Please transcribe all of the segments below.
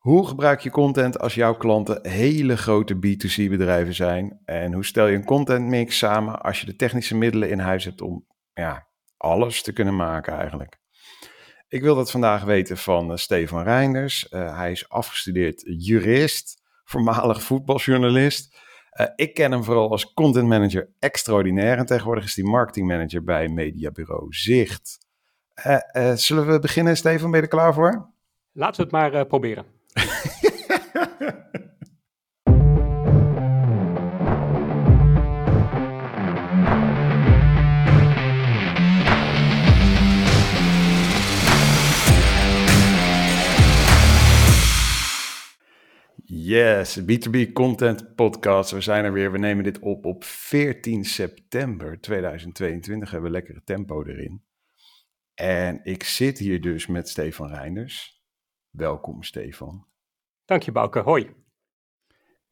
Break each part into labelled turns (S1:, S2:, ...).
S1: Hoe gebruik je content als jouw klanten hele grote B2C bedrijven zijn? En hoe stel je een content mix samen als je de technische middelen in huis hebt om ja, alles te kunnen maken eigenlijk? Ik wil dat vandaag weten van uh, Stefan Reinders. Uh, hij is afgestudeerd jurist, voormalig voetbaljournalist. Uh, ik ken hem vooral als content manager extraordinair en tegenwoordig is hij marketing manager bij mediabureau Zicht. zullen we beginnen, Stefan? Ben je er klaar voor?
S2: Laten we het maar proberen.
S1: Yes, B2B Content Podcast. We zijn er weer. We nemen dit op op 14 september 2022. We hebben lekkere tempo erin. En ik zit hier dus met Stefan Reinders. Welkom, Stefan.
S2: Dank je, Bouke. Hoi.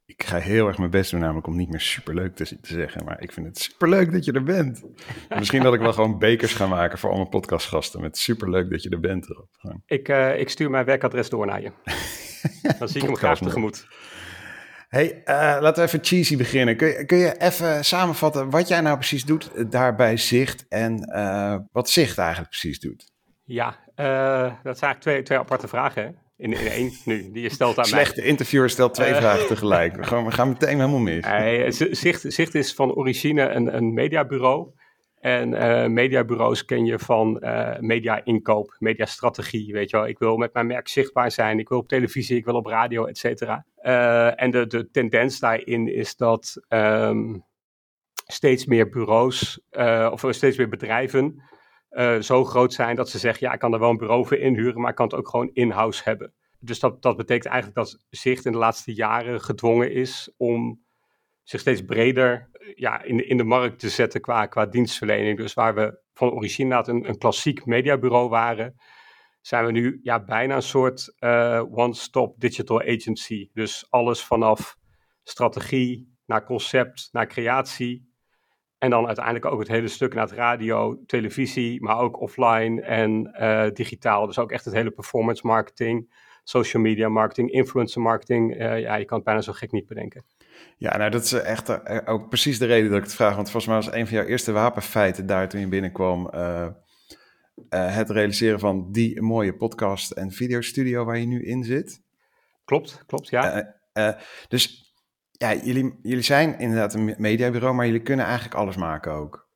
S1: Ik ga heel erg mijn best doen, namelijk om niet meer superleuk te, te zeggen. Maar ik vind het superleuk dat je er bent. Misschien dat ik wel gewoon bekers ga maken voor alle podcastgasten. Met superleuk dat je er bent. Erop.
S2: Ik, uh, ik stuur mijn werkadres door naar je. Dan zie ik hem graag tegemoet.
S1: Hey, uh, laten we even cheesy beginnen. Kun je, kun je even samenvatten wat jij nou precies doet daarbij Zicht en uh, wat Zicht eigenlijk precies doet?
S2: Ja, dat zijn eigenlijk twee, twee aparte vragen hè? In, in één nu, die je stelt aan
S1: Slechte mij. Slechte interviewer stelt twee uh, vragen tegelijk. We gaan, we gaan meteen helemaal mis.
S2: Uh, Zicht, Zicht is van origine een, een mediabureau. En uh, mediabureaus ken je van media-inkoop, mediastrategie. Weet je wel, ik wil met mijn merk zichtbaar zijn. Ik wil op televisie, ik wil op radio, et cetera. En de, de tendens daarin is dat um, steeds meer bureaus, of steeds meer bedrijven uh, zo groot zijn dat ze zeggen, ja, ik kan er wel een bureau voor inhuren, maar ik kan het ook gewoon in-house hebben. Dus dat, dat betekent eigenlijk dat Zicht in de laatste jaren gedwongen is om zich steeds breder ja, in, de, in de markt te zetten qua, qua dienstverlening. Dus waar we van origine een, een klassiek mediabureau waren, zijn we nu ja, bijna een soort uh, one-stop digital agency. Dus alles vanaf strategie naar concept, naar creatie, en dan uiteindelijk ook het hele stuk naar het radio, televisie, maar ook offline en uh, digitaal. Dus ook echt het hele performance marketing, social media marketing, influencer marketing. Uh, ja, je kan het bijna zo gek niet bedenken.
S1: Ja, nou dat is echt uh, ook precies de reden dat ik het vraag. Want volgens mij was een van jouw eerste wapenfeiten daar toen je binnenkwam... het realiseren van die mooie podcast en videostudio waar je nu in zit.
S2: Klopt, klopt, ja.
S1: dus ja, jullie, jullie zijn inderdaad een mediabureau, maar jullie kunnen eigenlijk alles maken ook.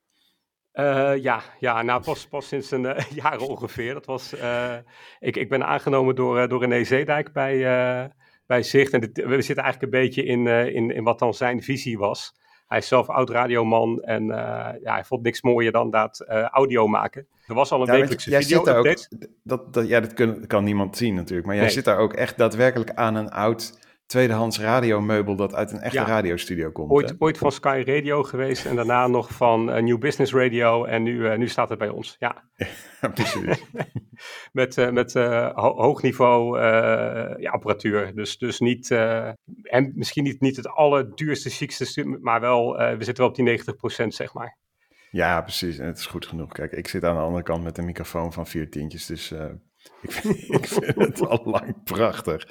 S2: Uh, ja, ja, nou pas, pas sinds een uh, jaar ongeveer. Dat was, uh, ik, ik ben aangenomen door, door René Zeedijk bij, bij Zicht. En dit, we zitten eigenlijk een beetje in, in, in wat dan zijn visie was. Hij is zelf oud-radioman en ja, hij vond niks mooier dan dat audio maken. Er was al een ja, wekelijkse
S1: jij video zit daar ook, dat, dat, Ja, dat kun, kan niemand zien natuurlijk. Maar jij nee. zit daar ook echt daadwerkelijk aan een oud tweedehands radiomeubel dat uit een echte ja. radiostudio komt.
S2: Ooit, ooit, van Sky Radio geweest en daarna nog van uh, New Business Radio en nu, uh, nu staat het bij ons. Ja,
S1: ja precies.
S2: met uh, met ho hoog niveau ja, apparatuur. Dus, dus niet, en misschien niet, niet het allerduurste, chicste, maar wel, we zitten wel op die 90% zeg maar.
S1: Ja, precies. En het is goed genoeg. Kijk, ik zit aan de andere kant met een microfoon van vier tientjes, dus ik, vind, ik vind het al lang prachtig.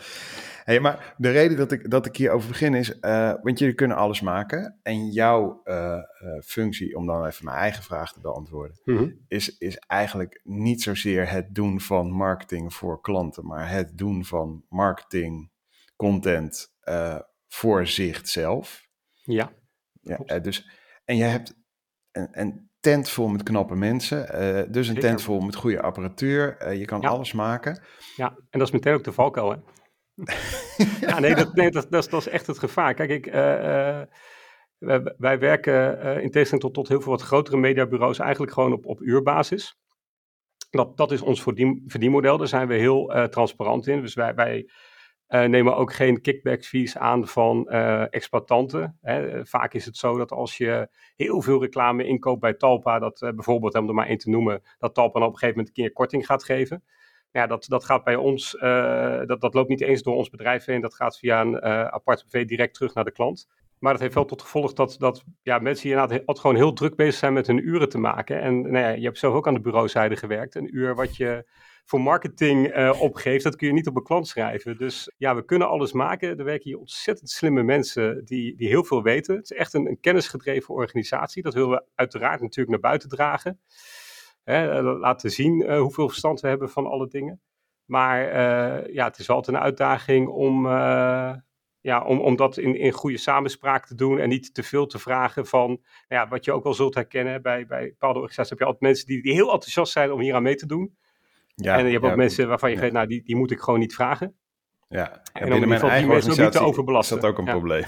S1: Hey, maar de reden dat ik, dat ik hierover begin is, uh, want jullie kunnen alles maken. En jouw uh, uh, functie, om dan even mijn eigen vraag te beantwoorden, mm -hmm. is, is eigenlijk niet zozeer het doen van marketing voor klanten, maar het doen van marketing, content voor zichzelf.
S2: Ja.
S1: ja dus, en jij hebt een, een tent vol met knappe mensen, dus een tent vol met goede apparatuur. je kan ja. alles maken.
S2: Ja, en dat is meteen ook de valkuil, hè? ja, nee, dat, dat, dat, is, echt het gevaar. Kijk, ik, uh, uh, wij, wij, werken uh, in tegenstelling tot, tot heel veel wat grotere mediabureaus eigenlijk gewoon op, op uurbasis. Dat, dat is ons verdien, verdienmodel, daar zijn we heel transparant in. Dus wij, wij nemen ook geen kickback fees aan van exploitanten. Hè. Vaak is het zo dat als je heel veel reclame inkoopt bij Talpa, dat bijvoorbeeld, om er maar één te noemen, dat Talpa dan op een gegeven moment een keer korting gaat geven ja, dat, dat gaat bij ons, uh, dat, dat loopt niet eens door ons bedrijf heen. Dat gaat via een uh, apart BV direct terug naar de klant. Maar dat heeft wel tot gevolg dat, dat ja, mensen hier inderdaad gewoon heel druk bezig zijn met hun uren te maken. En nou ja, je hebt zelf ook aan de bureauzijde gewerkt. Een uur wat je voor marketing uh, opgeeft, dat kun je niet op een klant schrijven. Dus ja, we kunnen alles maken. Er werken hier ontzettend slimme mensen die, die heel veel weten. Het is echt een, een kennisgedreven organisatie. Dat willen we uiteraard natuurlijk naar buiten dragen. Hè, laten zien uh, hoeveel verstand we hebben van alle dingen. Maar uh, ja, het is altijd een uitdaging om ja, om, om dat in, in goede samenspraak te doen en niet te veel te vragen van, nou ja, wat je ook wel zult herkennen bij, bij bepaalde organisaties, heb je altijd mensen die, die heel enthousiast zijn om hier aan mee te doen. Ja, en je hebt ook mensen waarvan je ja. weet, nou, die, die moet ik gewoon niet vragen.
S1: Ja, en, en binnen mijn eigen organisatie te overbelasten. is dat ook een probleem.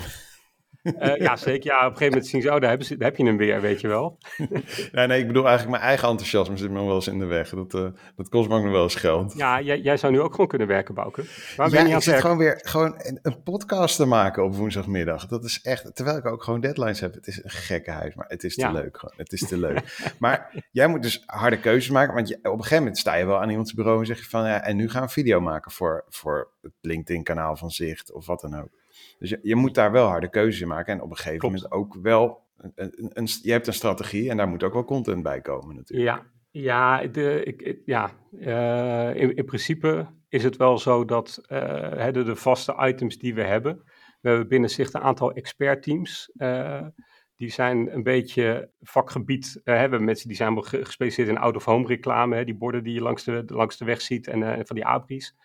S2: Uh, ja, zeker. Ja, op een gegeven moment zien ze, oh, daar, hebben ze, daar heb je hem weer, weet je wel.
S1: ja, nee, ik bedoel eigenlijk mijn eigen enthousiasme zit me nog wel eens in de weg. Dat, uh, dat kost me ook nog wel eens geld.
S2: Ja, jij, jij zou nu ook gewoon kunnen werken, Bouke.
S1: Waar ben je ik zit gewoon weer gewoon een, een, podcast te maken op woensdagmiddag. Dat is echt, terwijl ik ook gewoon deadlines heb. Het is een gekke huis, maar het is te ja. leuk gewoon. Het is te leuk. maar jij moet dus harde keuzes maken, want je, op een gegeven moment sta je wel aan iemands bureau en zeg je van, ja, en nu gaan we een video maken voor, voor het LinkedIn-kanaal van Zicht of wat dan ook. Dus je, je moet daar wel harde keuzes in maken. En op een gegeven Klopt. moment ook wel. Een, een, een, je hebt een strategie en daar moet ook wel content bij komen, natuurlijk.
S2: Ja, ja, de, ik, ja uh, in, in, principe is het wel zo dat uh, de, de, vaste items die we hebben. We hebben binnen zich een aantal expertteams. Uh, die zijn een beetje vakgebied. Hebben mensen die zijn gespecialiseerd in out-of-home reclame. Hè, die borden die je langs de, langs de weg ziet en van die abris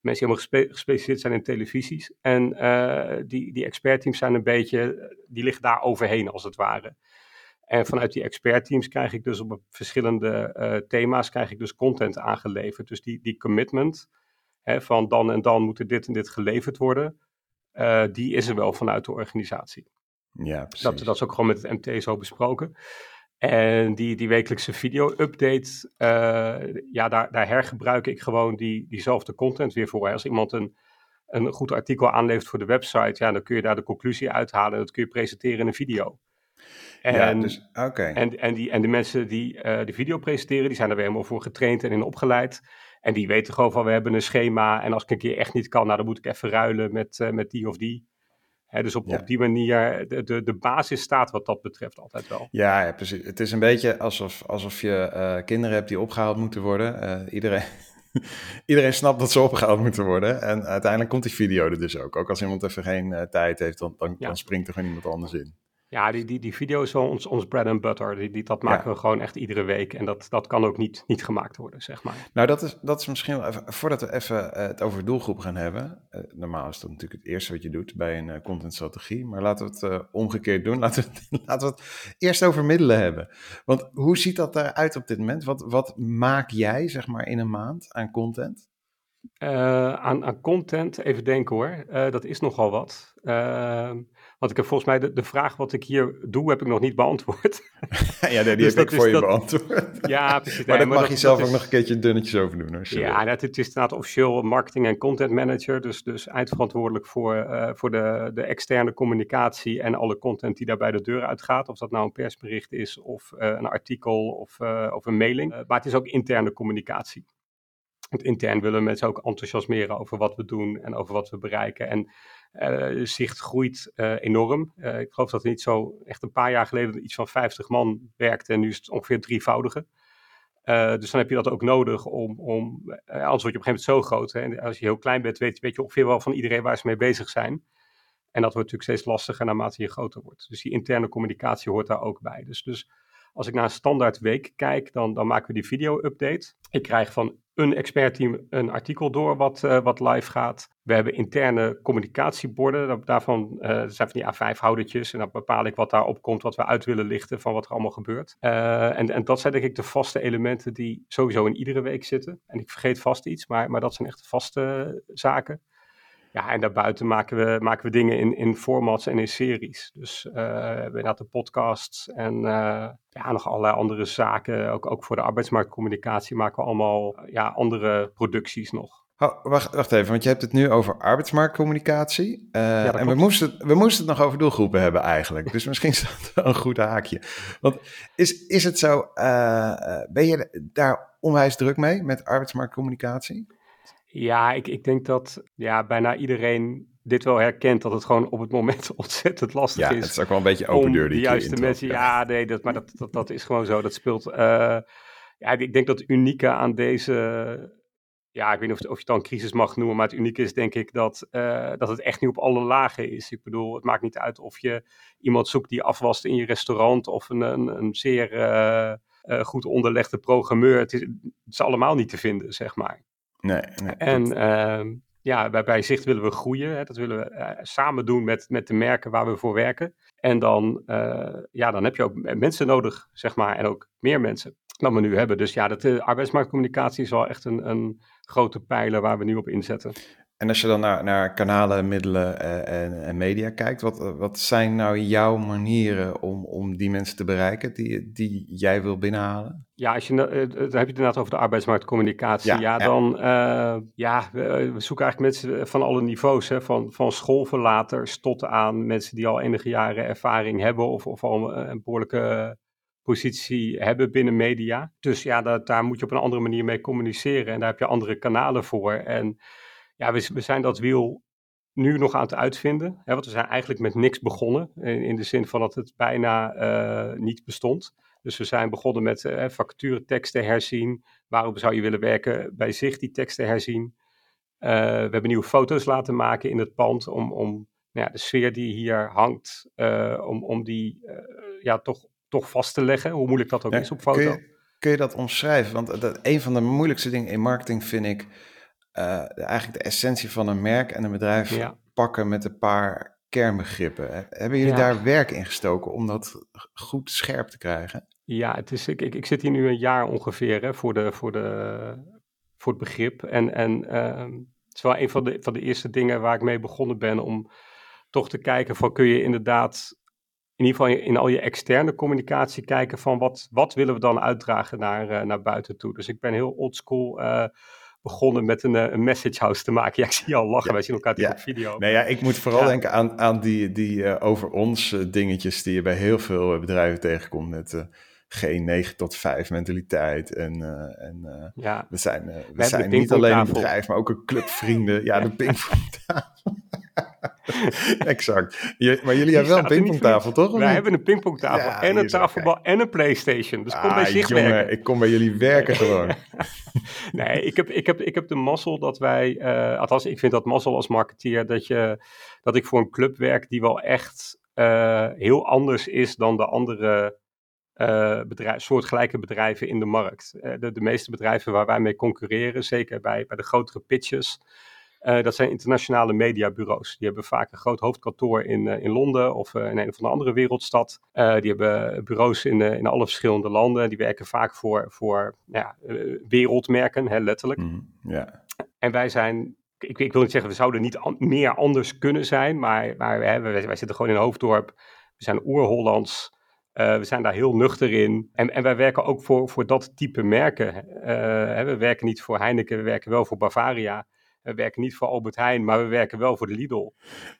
S2: mensen die helemaal gespecialiseerd zijn in televisies. En uh, die, die expertteams zijn een beetje, die liggen daar overheen als het ware. En vanuit die expertteams krijg ik dus op verschillende uh, thema's krijg ik dus content aangeleverd. Dus die, die commitment hè, van dan en dan moet er dit en dit geleverd worden, uh, die is er wel vanuit de organisatie.
S1: Ja, precies.
S2: Dat, dat is ook gewoon met het MT zo besproken. En die, die wekelijkse video-update, uh, ja, daar, daar hergebruik ik gewoon die, diezelfde content weer voor. Als iemand een, een goed artikel aanlevert voor de website, ja, dan kun je daar de conclusie uithalen en dat kun je presenteren in een video.
S1: En, ja, dus, okay.
S2: en, en, die, en de mensen die uh, de video presenteren, die zijn er weer helemaal voor getraind en in opgeleid. En die weten gewoon van, we hebben een schema en als ik een keer echt niet kan, nou, dan moet ik even ruilen met, uh, met die of die dus op, op die manier, de, de, de basis staat wat dat betreft altijd wel.
S1: Ja, ja precies. Het is een beetje alsof, alsof je uh, kinderen hebt die opgehaald moeten worden. Uh, iedereen, iedereen snapt dat ze opgehaald moeten worden. En uiteindelijk komt die video er dus ook. Ook als iemand even geen uh, tijd heeft, dan, dan, ja. dan springt er gewoon iemand anders in.
S2: Ja, die, die, die video is wel ons, ons bread and butter. Die, die, dat maken we gewoon echt iedere week. En dat, dat kan ook niet, niet gemaakt worden, zeg maar.
S1: Nou, dat is, dat is misschien wel even... Voordat we even uh, het over doelgroep gaan hebben. Uh, normaal is dat natuurlijk het eerste wat je doet bij een uh, contentstrategie. Maar laten we het omgekeerd doen. Laten we, het, laten we het eerst over middelen hebben. Want hoe ziet dat eruit op dit moment? Wat, wat maak jij, zeg maar, in een maand aan content?
S2: aan, aan content, even denken hoor. dat is nogal wat. Ehm, want ik heb volgens mij de, de vraag wat ik hier doe, heb ik nog niet beantwoord.
S1: ja, nee, die dus heb ik voor je beantwoord.
S2: Ja, precies.
S1: maar daar mag je zelf ook nog een keertje dunnetjes over doen. Hoor.
S2: Ja, net, het is inderdaad officieel marketing en content manager. Dus, dus eindverantwoordelijk voor, uh, voor de, de externe communicatie en alle content die daar bij de deur uitgaat. Of dat nou een persbericht is of uh, een artikel of, uh, of een mailing. maar het is ook interne communicatie. Want intern willen mensen ook enthousiasmeren over wat we doen en over wat we bereiken. En zicht groeit uh, enorm. Uh, ik geloof dat er niet zo echt een paar jaar geleden iets van 50 man werkte en nu is het ongeveer drievoudige. dus dan heb je dat ook nodig om, om anders word je op een gegeven moment zo groot. Hè, en als je heel klein bent, weet, weet je ongeveer wel van iedereen waar ze mee bezig zijn. En dat wordt natuurlijk steeds lastiger naarmate je groter wordt. Dus die interne communicatie hoort daar ook bij. Dus, dus als ik naar een standaard week kijk, dan, dan maken we die video-update. Ik krijg van een expertteam een artikel door wat, uh, wat live gaat. We hebben interne communicatieborden. Daarvan uh, zijn van die A5-houdertjes. En dan bepaal ik wat daarop komt, wat we uit willen lichten van wat er allemaal gebeurt. Uh, en, en dat zijn denk ik de vaste elementen die sowieso in iedere week zitten. En ik vergeet vast iets, maar, maar dat zijn echt vaste zaken. Ja, en daarbuiten maken we, maken we dingen in, in formats en in series. Dus uh, we hebben inderdaad de podcasts en uh, ja, nog allerlei andere zaken. Ook, ook voor de arbeidsmarktcommunicatie maken we allemaal ja, andere producties nog.
S1: Oh, wacht, wacht even, want je hebt het nu over arbeidsmarktcommunicatie. Uh, ja, en we moesten, we moesten het nog over doelgroepen hebben eigenlijk. Dus misschien is dat een goed haakje. Want is, is het zo, ben je daar onwijs druk mee met arbeidsmarktcommunicatie?
S2: Ja, ik, ik denk dat ja, bijna iedereen dit wel herkent, dat het gewoon op het moment ontzettend lastig
S1: ja,
S2: is.
S1: het is ook wel een beetje open deur die
S2: de juiste mensen. Ja, nee, dat, maar dat, dat, dat is gewoon zo. Dat speelt. Uh, ja, ik denk dat het unieke aan deze ja, ik weet niet of, of je het dan crisis mag noemen, maar het unieke is denk ik dat, uh, dat het echt niet op alle lagen is. Ik bedoel, het maakt niet uit of je iemand zoekt die afwast in je restaurant of een, een, een zeer uh, goed onderlegde programmeur. Het is, het is, allemaal niet te vinden, zeg maar.
S1: Nee, nee
S2: en ehm, ja, bij, bij Zicht willen we groeien. Hè. Dat willen we samen doen met, met de merken waar we voor werken. En dan, ja, dan heb je ook mensen nodig, zeg maar, en ook meer mensen dan we nu hebben. Dus ja, de arbeidsmarktcommunicatie is wel echt een, een grote pijler waar we nu op inzetten.
S1: En als je dan naar, naar kanalen, middelen eh, en, en, media kijkt, wat, wat zijn nou jouw manieren om, om die mensen te bereiken die, die jij wil binnenhalen?
S2: Ja, als je, dan heb je het inderdaad over de arbeidsmarktcommunicatie. Ja, ja dan uh, ja, we, we, zoeken eigenlijk mensen van alle niveaus. Hè, van, van schoolverlaters tot aan mensen die al enige jaren ervaring hebben of, of al een behoorlijke positie hebben binnen media. Dus ja, dat, daar moet je op een andere manier mee communiceren en daar heb je andere kanalen voor. En ja, we, we zijn dat wiel nu nog aan het uitvinden. Hè, want we zijn eigenlijk met niks begonnen. In, in de zin van dat het bijna uh, niet bestond. Dus we zijn begonnen met uh, vacatureteksten herzien. Waarom zou je willen werken bij zich die teksten herzien? Uh, we hebben nieuwe foto's laten maken in het pand om, om nou ja, de sfeer die hier hangt, om, om die ja, toch toch vast te leggen, hoe moeilijk dat ook is op foto.
S1: Kun je, kun je dat omschrijven? Want dat, een van de moeilijkste dingen in marketing vind ik uh, eigenlijk de essentie van een merk en een bedrijf ja. pakken met een paar kernbegrippen. Hebben jullie ja. daar werk in gestoken om dat goed scherp te krijgen?
S2: Ja, het is, ik, ik, ik zit hier nu een jaar ongeveer hè, voor, de, voor, de, voor het begrip. En, en uh, het is wel een van de, van de eerste dingen waar ik mee begonnen ben om toch te kijken van kun je inderdaad in ieder geval in al je externe communicatie kijken van wat, wat willen we dan uitdragen naar, uh, naar buiten toe. Dus ik ben heel oldschool uh, begonnen met een, een message house te maken. Ja, ik zie je al lachen, ja, wij zien elkaar ja. op video.
S1: Nee, ja, ik moet vooral ja. denken aan, aan die, die uh, over ons dingetjes die je bij heel veel bedrijven tegenkomt met geen 9 tot 5 mentaliteit. En, uh, en uh, ja. we zijn, uh, we, we zijn niet alleen een bedrijf, maar ook een club vrienden. Ja, de pingpongtafel. exact. Je, maar jullie hebben wel een pingpongtafel, toch?
S2: Wij hebben een pingpongtafel ja, en een tafelbal en een Playstation. Dus kom ah, bij zich jongen, werken.
S1: Ik kom bij jullie werken gewoon.
S2: nee, ik heb, ik, heb, ik heb de mazzel dat wij, uh, althans ik vind dat mazzel als marketeer, dat, je, dat ik voor een club werk die wel echt uh, heel anders is dan de andere uh, bedrijf, soortgelijke bedrijven in de markt. De, de, meeste bedrijven waar wij mee concurreren, zeker bij, bij de grotere pitches, uh, dat zijn internationale mediabureaus. Die hebben vaak een groot hoofdkantoor in, in Londen of in een of de andere wereldstad. die hebben bureaus in, in alle verschillende landen. Die werken vaak voor, voor ja, wereldmerken, hè, letterlijk.
S1: Mm, yeah.
S2: En wij zijn ik, ik, wil niet zeggen, we zouden niet an meer anders kunnen zijn, maar, maar wij, wij, wij, zitten gewoon in Hoofddorp. We zijn oer-Hollands. Uh, we zijn daar heel nuchter in. En, en wij werken ook voor, voor dat type merken. Uh, we werken niet voor Heineken, we werken wel voor Bavaria. We werken niet voor Albert Heijn, maar we werken wel voor de Lidl.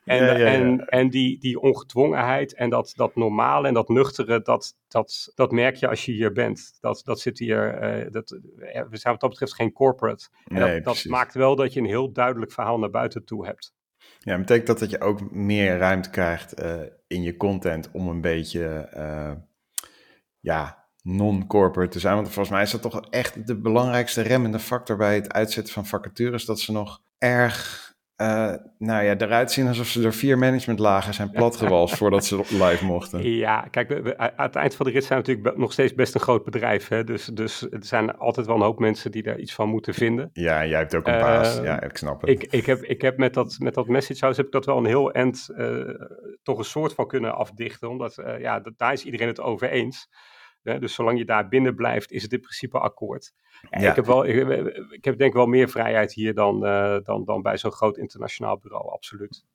S2: En, ja, ja, ja. en, en die, die ongedwongenheid en dat, dat normale en dat nuchtere, dat, dat, dat merk je als je hier bent. Dat, dat zit hier, uh, dat, we zijn wat dat betreft geen corporate. En nee, dat, dat maakt wel dat je een heel duidelijk verhaal naar buiten toe hebt.
S1: Ja, betekent dat dat je ook meer ruimte krijgt uh, in je content om een beetje, uh, ja, non-corporate te zijn? Want volgens mij is dat toch echt de belangrijkste remmende factor bij het uitzetten van vacatures, dat ze nog erg uh, nou ja, eruit zien alsof ze door vier managementlagen zijn platgewalst voordat ze live mochten.
S2: Ja, kijk, we, we, aan het eind van de rit zijn we natuurlijk nog steeds best een groot bedrijf. Hè? Dus, dus er zijn altijd wel een hoop mensen die daar iets van moeten vinden.
S1: Ja, jij hebt ook een baas. Uh, ja, ik snap het.
S2: Ik, ik heb, ik heb met, dat, met dat message house heb ik dat wel een heel end uh, toch een soort van kunnen afdichten. Omdat ja, dat, daar is iedereen het over eens. Dus zolang je daar binnen blijft, is het in principe akkoord. Ja. Ik, heb wel, ik, ik, heb denk ik wel meer vrijheid hier dan, uh, dan, dan bij zo'n groot internationaal bureau, absoluut.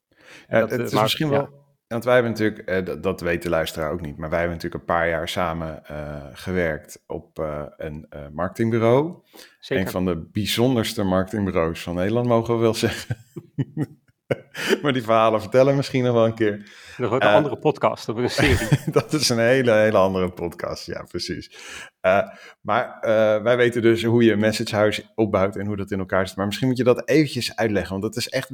S1: Ja, dat, het is maar, misschien wel, want wij hebben natuurlijk, uh, dat, dat, weet de luisteraar ook niet, maar wij hebben natuurlijk een paar jaar samen uh, gewerkt op een marketingbureau. Zeker. Een van de bijzonderste marketingbureaus van Nederland, mogen we wel zeggen. maar die verhalen vertellen misschien nog wel een keer.
S2: Dat wordt een uh, andere podcast, dat wordt een serie.
S1: dat is een hele, hele andere podcast, ja, precies. Uh, maar uh, wij weten dus hoe je een messagehuis opbouwt en hoe dat in elkaar zit. Maar misschien moet je dat eventjes uitleggen, want dat is echt...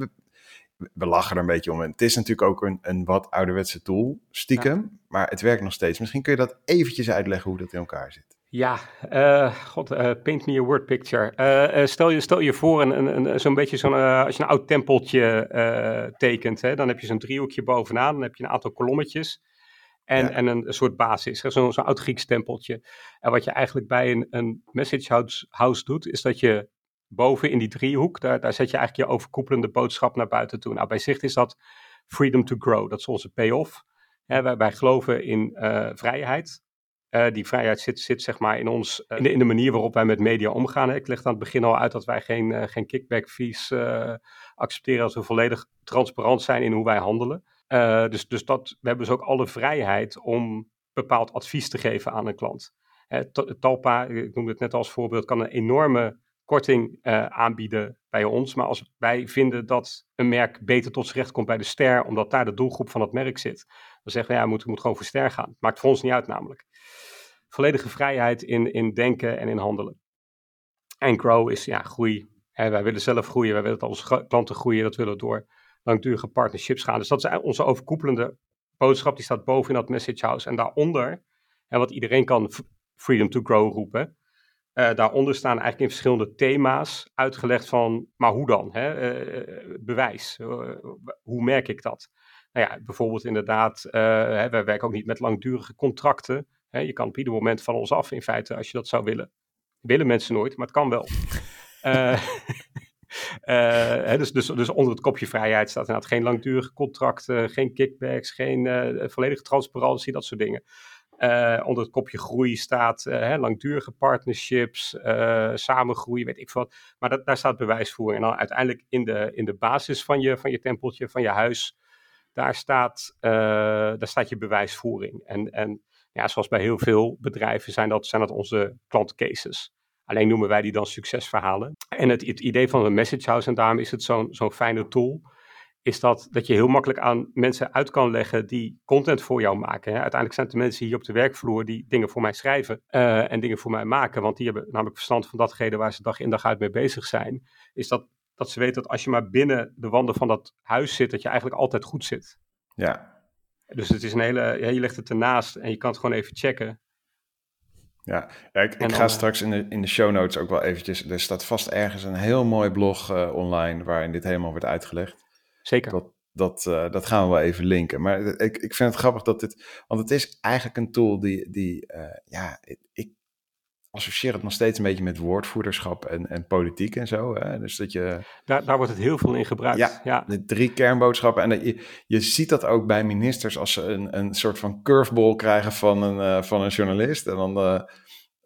S1: We lachen er een beetje om. En het is natuurlijk ook een, een wat ouderwetse tool, stiekem. Ja. Maar het werkt nog steeds. Misschien kun je dat eventjes uitleggen hoe dat in elkaar zit.
S2: Ja, uh, god, uh, paint me a word picture. Uh, stel, je, stel je voor een, een, een zo'n beetje zo'n, als je een oud tempeltje tekent, hè, dan heb je zo'n driehoekje bovenaan, dan heb je een aantal kolommetjes en, en een, soort basis, zo'n zo oud Grieks tempeltje. En wat je eigenlijk bij een, een message house, house doet, is dat je boven in die driehoek, daar, daar zet je eigenlijk je overkoepelende boodschap naar buiten toe. Nou, bij Zicht is dat freedom to grow, dat is onze payoff. Hè, wij, geloven in vrijheid. Uh, die vrijheid zit, zit zeg maar in, ons, uh, in, de, in, de, manier waarop wij met media omgaan. Ik leg aan het begin al uit dat wij geen, uh, geen kickback fees accepteren als we volledig transparant zijn in hoe wij handelen. dus dus dat, we hebben dus ook alle vrijheid om bepaald advies te geven aan een klant. Talpa, ik noemde het net als voorbeeld, kan een enorme korting aanbieden bij ons. Maar als wij vinden dat een merk beter tot zijn recht komt bij de ster, omdat daar de doelgroep van het merk zit, dan zeggen we ja, we moeten, moet gewoon voor ster gaan. Maakt voor ons niet uit namelijk volledige vrijheid in, in denken en in handelen. En grow is ja, groei. wij willen zelf groeien, wij willen dat onze klanten groeien, dat willen we door langdurige partnerships gaan. Dus dat is onze overkoepelende boodschap, die staat boven in dat message house. En daaronder, en wat iedereen kan freedom to grow roepen, uh, daaronder staan eigenlijk in verschillende thema's uitgelegd van, maar hoe dan? Hè? Uh, bewijs, uh, hoe merk ik dat? Nou ja, bijvoorbeeld inderdaad, hè, wij werken ook niet met langdurige contracten je kan op ieder moment van ons af in feite als je dat zou willen. Willen mensen nooit, maar het kan wel. uh, dus, dus, dus onder het kopje vrijheid staat inderdaad geen langdurige contracten, geen kickbacks, geen uh, volledige transparantie, dat soort dingen. onder het kopje groei staat langdurige partnerships, samengroei, weet ik wat. Maar dat, daar staat bewijsvoering. En dan uiteindelijk in de, in de basis van je, van je tempeltje, van je huis, daar staat, daar staat je bewijsvoering. En, en ja, zoals bij heel veel bedrijven zijn dat, zijn dat onze klantcases. Alleen noemen wij die dan succesverhalen. En het, het idee van een message house, en daarom is het zo'n zo'n fijne tool, is dat, dat je heel makkelijk aan mensen uit kan leggen die content voor jou maken. Uiteindelijk zijn het de mensen hier op de werkvloer die dingen voor mij schrijven uh, en dingen voor mij maken. Want die hebben namelijk verstand van datgene waar ze dag in dag uit mee bezig zijn. Is dat, dat ze weten dat als je maar binnen de wanden van dat huis zit, dat je eigenlijk altijd goed zit.
S1: Ja,
S2: dus het is een hele, ja, je legt het ernaast en je kan het gewoon even checken.
S1: Ja, ik, ik ga eh, straks in de, in de show notes ook wel eventjes, er staat vast ergens een heel mooi blog uh, online waarin dit helemaal wordt uitgelegd.
S2: Zeker.
S1: Dat, dat, uh, dat gaan we wel even linken. Maar ik, ik vind het grappig dat dit, want het is eigenlijk een tool die, die ja, ik, associeer het nog steeds een beetje met woordvoerderschap en, en politiek en zo. Hè? Dus dat je...
S2: Daar, daar wordt het heel veel in gebruikt.
S1: Ja, ja. de drie kernboodschappen. En dat je, je ziet dat ook bij ministers als ze een, een soort van curveball krijgen van een, uh, van een journalist. En dan uh,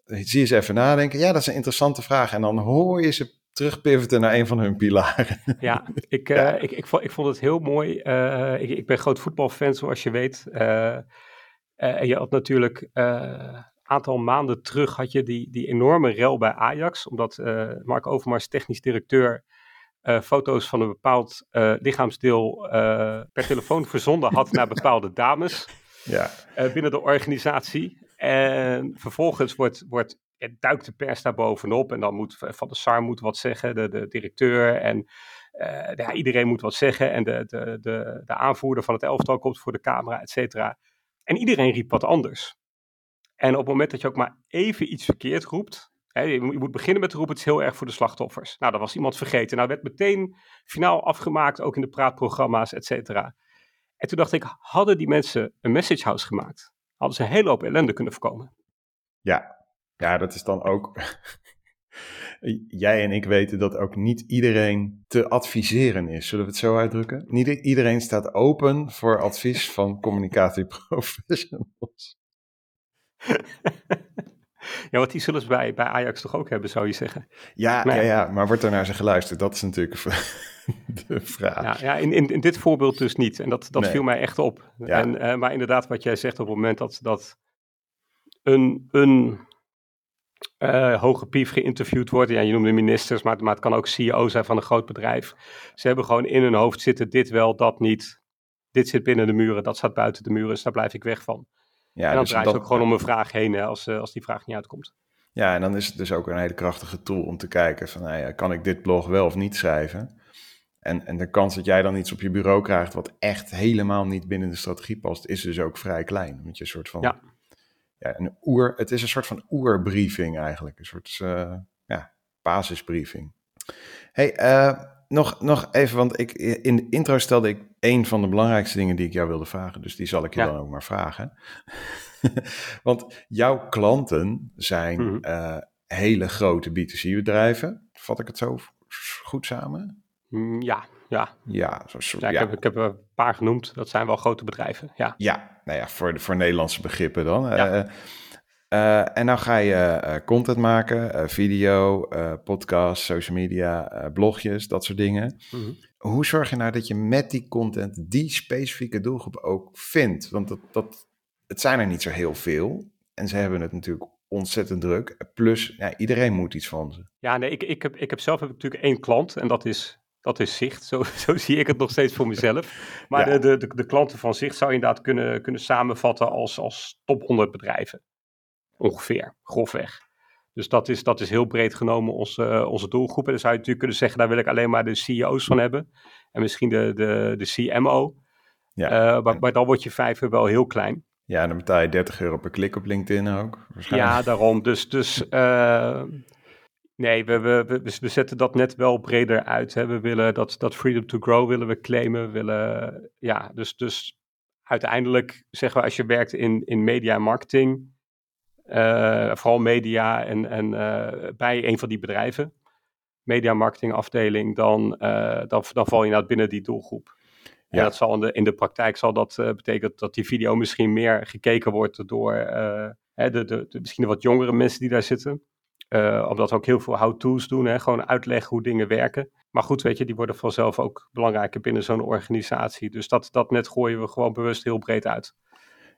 S1: zie je ze even nadenken. Ja, dat is een interessante vraag. En dan hoor je ze terugpivoten naar een van hun pilaren.
S2: Ja, ik, uh, ja. Ik, ik, vond, ik vond het heel mooi. ik, ik ben groot voetbalfan, zoals je weet. en je had natuurlijk aantal maanden terug had je die, die enorme rel bij Ajax. Omdat uh, Mark Overmars, technisch directeur, uh, foto's van een bepaald uh, lichaamsdeel per telefoon verzonden had naar bepaalde dames
S1: ja.
S2: binnen de organisatie. En vervolgens wordt, wordt, duikt de pers daar bovenop en dan moet Van de Sar moet wat zeggen, de, de directeur en ja, iedereen moet wat zeggen en de, de, de, de aanvoerder van het elftal komt voor de camera, et cetera. En iedereen riep wat anders. En op het moment dat je ook maar even iets verkeerd roept, hè, je moet beginnen met roepen, het is heel erg voor de slachtoffers. Nou, dat was iemand vergeten. Nou, werd meteen finaal afgemaakt, ook in de praatprogramma's, et cetera. En toen dacht ik, hadden die mensen een message house gemaakt, hadden ze een hele hoop ellende kunnen voorkomen.
S1: Ja, ja dat is dan ook... Jij en ik weten dat ook niet iedereen te adviseren is. Zullen we het zo uitdrukken? Niet iedereen staat open voor advies van communicatieprofessionals.
S2: ja, want die zullen ze bij, bij Ajax toch ook hebben, zou je zeggen.
S1: Ja, ja, ja, maar wordt er naar ze geluisterd? Dat is natuurlijk de vraag.
S2: Ja, ja in, in, in dit voorbeeld dus niet. En dat, dat viel mij echt op. En, uh, maar inderdaad, wat jij zegt op het moment dat, dat een, een uh, hoge pief geïnterviewd wordt. Ja, je noemde ministers, maar, maar het kan ook CEO zijn van een groot bedrijf. Ze hebben gewoon in hun hoofd zitten dit wel, dat niet. Dit zit binnen de muren, dat staat buiten de muren, dus daar blijf ik weg van. Ja, en dan dus draait het ook gewoon om een vraag heen hè, als, eh, als die vraag niet uitkomt.
S1: Ja, en dan is het dus ook een hele krachtige tool om te kijken van, nou ja, kan ik dit blog wel of niet schrijven? En, en de kans dat jij dan iets op je bureau krijgt wat echt helemaal niet binnen de strategie past, is dus ook vrij klein. Omdat je een soort van, ja, ja, een oer, het is een soort van oerbriefing eigenlijk. Een soort uh, ja, basisbriefing. Hey, uh, nog, nog even, want ik, in de intro stelde ik een van de belangrijkste dingen die ik jou wilde vragen. Dus die zal ik je dan ook maar vragen. want jouw klanten zijn uh, hele grote B2C-bedrijven. Vat ik het zo goed samen?
S2: Mm, ja, ja.
S1: Ja, zo,
S2: ja, ik, Heb, ik heb een paar genoemd. Dat zijn wel grote bedrijven, ja.
S1: Ja, nou ja, voor, voor Nederlandse begrippen dan. Ja. Uh, en nou ga je uh, content maken, video, podcast, social media, blogjes, dat soort dingen. Mm -hmm. Hoe zorg je nou dat je met die content die specifieke doelgroep ook vindt? Want dat, dat, het zijn er niet zo heel veel. En ze hebben het natuurlijk ontzettend druk. Plus, ja, iedereen moet iets van ze.
S2: Ja, nee, ik, ik, heb, ik heb zelf heb ik natuurlijk één klant en dat is, dat is Zicht. Zo, zo zie ik het nog steeds voor mezelf. Maar ja. de, de, de, de, klanten van Zicht zou je inderdaad kunnen, kunnen samenvatten als, als top 100 bedrijven. Ongeveer, grofweg. Dus dat is, dat is heel breed genomen onze, uh, onze doelgroep. En dan zou je natuurlijk kunnen zeggen, daar wil ik alleen maar de CEO's van hebben. En misschien de, de, de CMO. Ja. Uh, maar, maar dan wordt je vijver wel heel klein.
S1: Ja, en dan betaal je 30 euro per klik op LinkedIn ook.
S2: Ja, daarom. Dus, dus uh, nee, we, we, we, we, zetten dat net wel breder uit. Hè. We willen dat, dat freedom to grow willen we claimen. Willen, ja, dus, dus uiteindelijk zeggen we als je werkt in, in media en marketing, vooral media en, en uh, bij een van die bedrijven, media marketing afdeling, dan, uh, dan, dan val je nou binnen die doelgroep. Ja. En dat zal in de, in de praktijk zal dat uh, betekenen dat die video misschien meer gekeken wordt door uh, de, de, de, misschien de wat jongere mensen die daar zitten. Uh, omdat we ook heel veel how-to's doen, hè? gewoon uitleggen hoe dingen werken. Maar goed, weet je, die worden vanzelf ook belangrijker binnen zo'n organisatie. Dus dat, dat net gooien we gewoon bewust heel breed uit.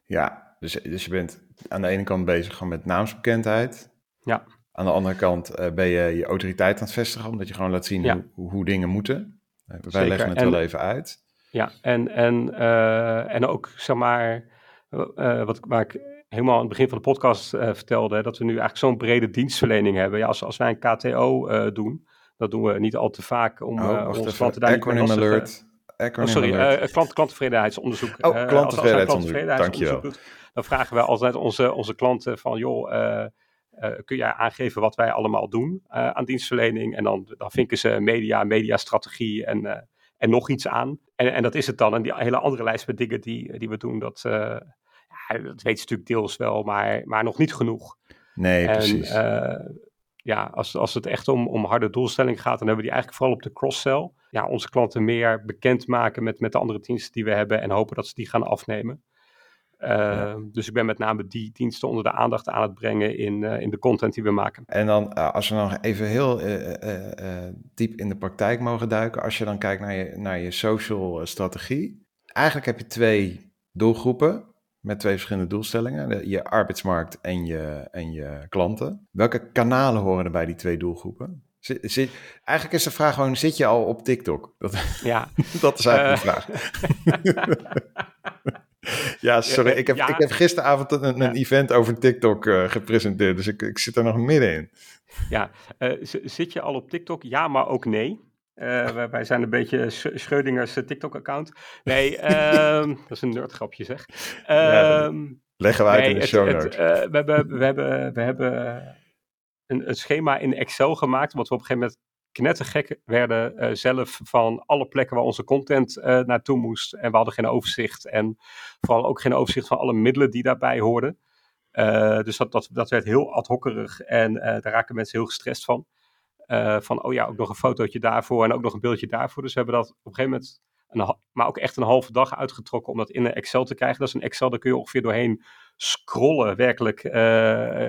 S1: Ja, dus, dus je bent aan de ene kant bezig gewoon met naamsbekendheid.
S2: Ja.
S1: Aan de andere kant ben je je autoriteit aan het vestigen, omdat je gewoon laat zien ja. hoe, hoe, dingen moeten. wij Zeker. leggen het en, wel even uit.
S2: Ja, en, en, uh, en ook zeg maar, uh, wat waar ik helemaal aan het begin van de podcast vertelde, dat we nu eigenlijk zo'n brede dienstverlening hebben. Ja, als, als wij een KTO doen, dat doen we niet al te vaak om
S1: oh,
S2: onze
S1: klanten daar niet mee alert.
S2: Oh, sorry, klant, klanttevredenheidsonderzoek.
S1: Oh, klanttevredenheidsonderzoek, dankjewel.
S2: Doet, dan vragen we altijd onze, onze klanten van, joh, kun jij aangeven wat wij allemaal doen aan dienstverlening? En dan, dan vinken ze media, mediastrategie en en nog iets aan. En, en dat is het dan. En die hele andere lijst met dingen die, die we doen, dat, ja, dat weet ze natuurlijk deels wel, maar, maar nog niet genoeg.
S1: Nee,
S2: en,
S1: precies.
S2: Ja, als, als het echt om, om harde doelstellingen gaat, dan hebben we die eigenlijk vooral op de cross-sell. Ja, onze klanten meer bekend maken met, met de andere diensten die we hebben en hopen dat ze die gaan afnemen. Uh, ja. Dus ik ben met name die diensten onder de aandacht aan het brengen in, uh, in de content die we maken.
S1: En dan, uh, als we nog even heel diep in de praktijk mogen duiken, als je dan kijkt naar je, naar je social strategie. Eigenlijk heb je twee doelgroepen met twee verschillende doelstellingen: je arbeidsmarkt en je, en je klanten. Welke kanalen horen er bij die twee doelgroepen? Zit, zit, eigenlijk is de vraag gewoon: zit je al op TikTok? Dat,
S2: ja.
S1: dat is eigenlijk de vraag. Ja, sorry. Ik heb, ja. ik heb gisteravond een, een event over TikTok uh, gepresenteerd, dus ik, ik zit er nog middenin.
S2: Ja, uh, zit je al op TikTok? Ja, maar ook nee. Uh, wij, zijn een beetje Schreudingers TikTok-account. Nee, um, dat is een nerdgrapje zeg. Um, ja,
S1: leggen we uit nee, in de show
S2: het, we hebben, we hebben, we hebben een, een, schema in Excel gemaakt, wat we op een gegeven moment knettergek werden uh, zelf van alle plekken waar onze content uh, naartoe moest. En we hadden geen overzicht. En vooral ook geen overzicht van alle middelen die daarbij hoorden. Uh, dus dat, dat, dat werd heel ad hockerig en daar raken mensen heel gestrest van. van, oh ja, ook nog een fotootje daarvoor en ook nog een beeldje daarvoor. Dus we hebben dat op een gegeven moment, maar ook echt een halve dag uitgetrokken om dat in een Excel te krijgen. Dat is een Excel, daar kun je ongeveer doorheen scrollen, werkelijk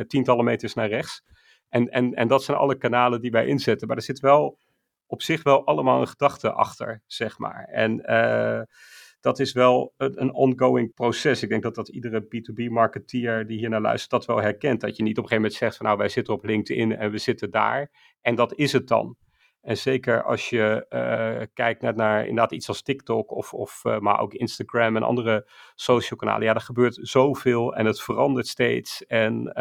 S2: tientallen meters naar rechts. En, en, en dat zijn alle kanalen die wij inzetten. Maar er zit wel op zich wel allemaal een gedachte achter, zeg maar. En uh, dat is wel een, ongoing proces. Ik denk dat dat iedere B2B-marketeer die hier naar luistert dat wel herkent. Dat je niet op een gegeven moment zegt van nou wij zitten op LinkedIn en we zitten daar. En dat is het dan. En zeker als je uh, kijkt naar, inderdaad iets als TikTok of, of uh, maar ook Instagram en andere social kanalen. Ja, er gebeurt zoveel en het verandert steeds. En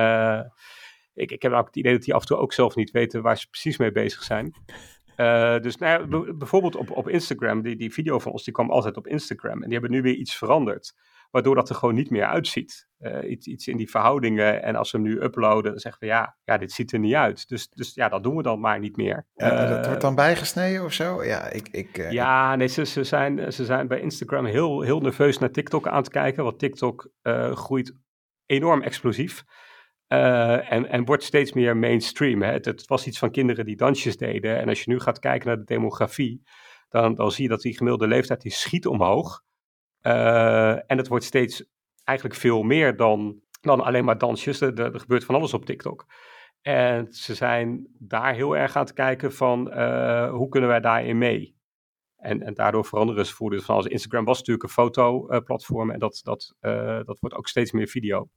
S2: ik, ik heb ook het idee dat die af en toe ook zelf niet weten waar ze precies mee bezig zijn. Uh, dus nou ja, bijvoorbeeld op, op Instagram, die, die video van ons, die kwam altijd op Instagram. En die hebben nu weer iets veranderd. waardoor dat er gewoon niet meer uitziet. Uh, iets, iets in die verhoudingen. En als we hem nu uploaden, dan zeggen we ja, ja, dit ziet er niet uit. Dus, dus ja, dat doen we dan maar niet meer.
S1: Ja, dat wordt dan bijgesneden of zo? Ja, ik, ik,
S2: ja nee, ze, ze, zijn, ze zijn bij Instagram heel, heel nerveus naar TikTok aan het kijken. Want TikTok groeit enorm explosief. Uh, en, en wordt steeds meer mainstream. Hè. Het, was iets van kinderen die dansjes deden. En als je nu gaat kijken naar de demografie, dan, dan zie je dat die gemiddelde leeftijd die schiet omhoog. Uh, en het wordt steeds eigenlijk veel meer dan, dan alleen maar dansjes. Er, gebeurt van alles op TikTok. En ze zijn daar heel erg aan het kijken van uh, hoe kunnen wij daarin mee? En, en daardoor veranderen ze. Dus van als Instagram was natuurlijk een fotoplatform en dat, dat, dat wordt ook steeds meer video.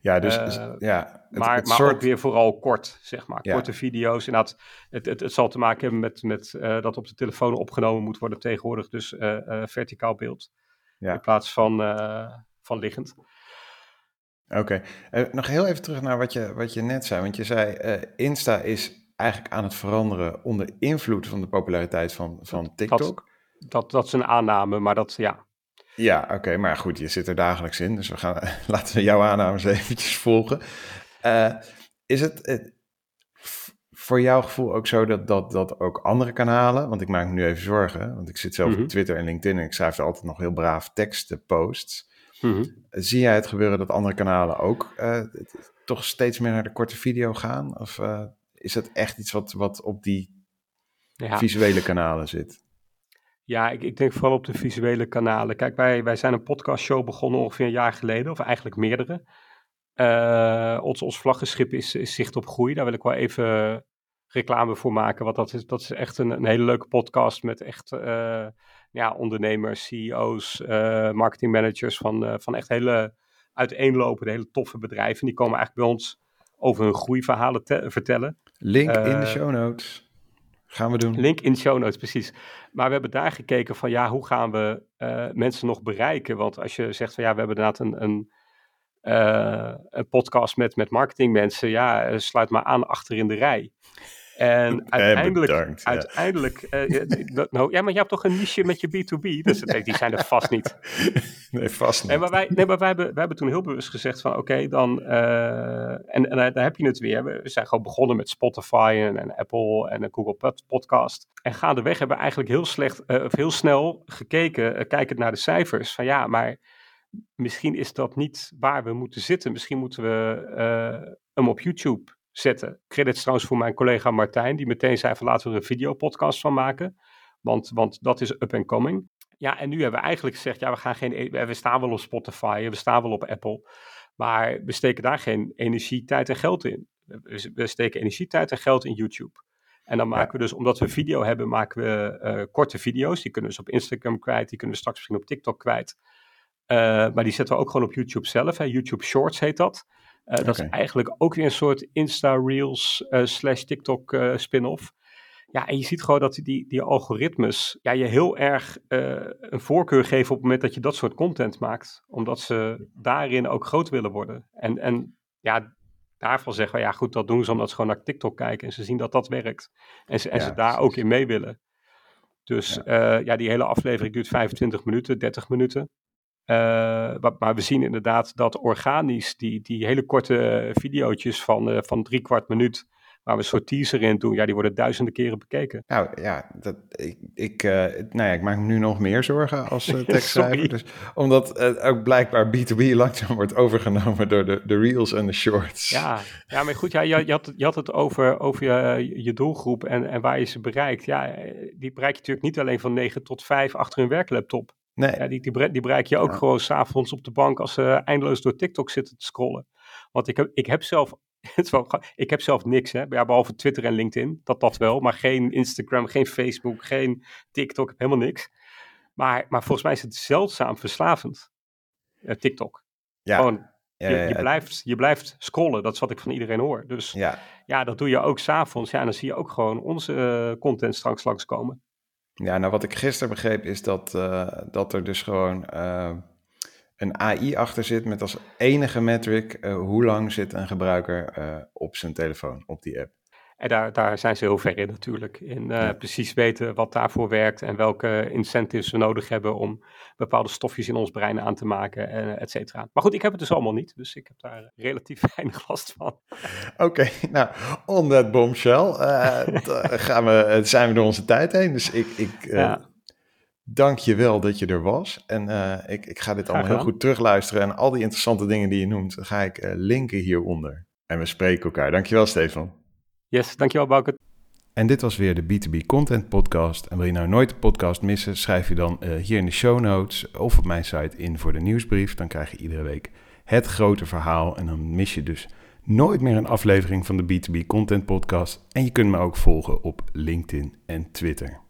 S1: Ja, dus uh, ja.
S2: Het, maar, het maar ook weer vooral kort, zeg maar. Korte video's. Inderdaad, het, het, het zal te maken hebben met, met uh, dat op de telefoon opgenomen moet worden tegenwoordig. Dus uh, verticaal beeld. Ja. In plaats van, van liggend.
S1: Oké. Okay. nog heel even terug naar wat je, wat je net zei. Want je zei, Insta is eigenlijk aan het veranderen onder invloed van de populariteit van, van TikTok.
S2: Dat, dat, dat is een aanname, maar dat, ja,
S1: ja, oké, maar goed, je zit er dagelijks in, dus we gaan, laten we jouw aannames eventjes volgen. Uh, is het, voor jouw gevoel ook zo dat, dat, dat ook andere kanalen, want ik maak me nu even zorgen, want ik zit zelf op mhm. Twitter en LinkedIn en ik schrijf er altijd nog heel braaf teksten, posts. Mm Zie jij het gebeuren dat andere kanalen ook uh, toch steeds meer naar de korte video gaan? Of uh, is het echt iets wat, wat op die ja. visuele kanalen zit?
S2: Ja, ik, ik, denk vooral op de visuele kanalen. Kijk, wij, wij zijn een podcastshow begonnen ongeveer een jaar geleden, of eigenlijk meerdere. Uh, ons, ons vlaggenschip is, is Zicht op Groei. Daar wil ik wel even reclame voor maken. Want dat is, dat is echt een, een hele leuke podcast met echt uh, ja, ondernemers, CEO's, uh, marketingmanagers van, van echt hele uiteenlopende, hele toffe bedrijven. Die komen eigenlijk bij ons over hun groeiverhalen te, vertellen.
S1: Link in de show notes. Gaan we doen.
S2: Link in show notes, precies. Maar we hebben daar gekeken van ja, hoe gaan we uh, mensen nog bereiken? Want als je zegt van ja, we hebben inderdaad een, een, uh, een podcast met, met marketingmensen, ja, eh, sluit maar aan achter in de rij. En uiteindelijk, bedankt, ja. uiteindelijk uh, nou, ja, maar je hebt toch een niche met je B2B, dus die zijn er vast niet.
S1: Nee, vast niet.
S2: En maar wij, nee, maar wij, hebben, wij hebben toen heel bewust gezegd van, oké, dan, uh, en, en daar heb je het weer. We zijn gewoon begonnen met Spotify en, en Apple en Google Podcast. En gaandeweg hebben we eigenlijk heel slecht, uh, of heel snel gekeken, kijkend naar de cijfers, van ja, maar misschien is dat niet waar we moeten zitten. Misschien moeten we hem op YouTube zetten. Credits trouwens voor mijn collega Martijn, die meteen zei van laten we er een videopodcast van maken. Want, want dat is up and coming. Ja, en nu hebben we eigenlijk gezegd, ja, we gaan geen, e- we staan wel op Spotify, we staan wel op Apple, maar we steken daar geen energie, tijd en geld in. We steken energie, tijd en geld in YouTube. En dan maken we dus, omdat we video hebben, maken we uh, korte video's. Die kunnen we dus op Instagram kwijt, die kunnen we straks misschien op TikTok kwijt. Uh, maar die zetten we ook gewoon op YouTube zelf. Hè. YouTube Shorts heet dat. Uh, dat is eigenlijk ook weer een soort Insta-Reels uh, slash TikTok uh, spin-off. Ja, en je ziet gewoon dat die, die algoritmes ja, je heel erg een voorkeur geven op het moment dat je dat soort content maakt. Omdat ze daarin ook groot willen worden. En, en ja, daarvan zeggen we, ja goed, dat doen ze omdat ze gewoon naar TikTok kijken en ze zien dat dat werkt. En ze, en ze daar ook in mee willen. Dus ja. ja, die hele aflevering duurt 25 minuten, 30 minuten. Uh, maar, we zien inderdaad dat organisch die, die hele korte video's van, uh, van drie kwart minuut, waar we een soort teaser in doen, ja, die worden duizenden keren bekeken.
S1: Nou ja, dat, ik, ik, uh, nou ja, ik maak me nu nog meer zorgen als tekstschrijver. dus, omdat ook blijkbaar B2B langzaam wordt overgenomen door de, de reels en de shorts.
S2: Ja, ja maar goed, ja, je, je, had, je had het over, over je, je doelgroep en, en waar je ze bereikt. Ja, die bereik je natuurlijk niet alleen van 9 tot 5 achter hun werklaptop. Nee. Ja, die, die, die bereik je ook ja. gewoon s'avonds op de bank als ze eindeloos door TikTok zitten te scrollen. Want ik heb, ik heb zelf ik heb zelf niks, hè? Ja, behalve Twitter en LinkedIn, dat dat wel, maar geen Instagram, geen Facebook, geen TikTok, helemaal niks. Maar, maar volgens mij is het zeldzaam verslavend, uh, TikTok. Ja. Gewoon, je, je, blijft, je blijft scrollen, dat is wat ik van iedereen hoor. Dus ja, ja dat doe je ook s'avonds. Ja, en dan zie je ook gewoon onze uh, content straks langskomen.
S1: Ja, nou wat ik gisteren begreep is dat, uh, dat er dus gewoon uh, een AI achter zit met als enige metric uh, hoe lang zit een gebruiker op zijn telefoon, op die app.
S2: En daar, daar zijn ze heel ver in natuurlijk. In precies weten wat daarvoor werkt en welke incentives we nodig hebben om bepaalde stofjes in ons brein aan te maken, uh, et cetera. Maar goed, ik heb het dus allemaal niet, dus ik heb daar relatief weinig last van.
S1: Oké, nou, on that bombshell gaan we, zijn we door onze tijd heen. Dus ik, ik dank je wel dat je er was. En ik, ik ga dit allemaal heel goed terugluisteren. En al die interessante dingen die je noemt, ga ik linken hieronder. En we spreken elkaar. Dankjewel, Stefan.
S2: Yes, dankjewel, Bouke.
S1: En dit was weer de B2B Content Podcast. En wil je nou nooit de podcast missen, schrijf je dan uh, hier in de show notes of op mijn site in voor de nieuwsbrief. Dan krijg je iedere week het grote verhaal. En dan mis je dus nooit meer een aflevering van de B2B Content Podcast. En je kunt me ook volgen op LinkedIn en Twitter.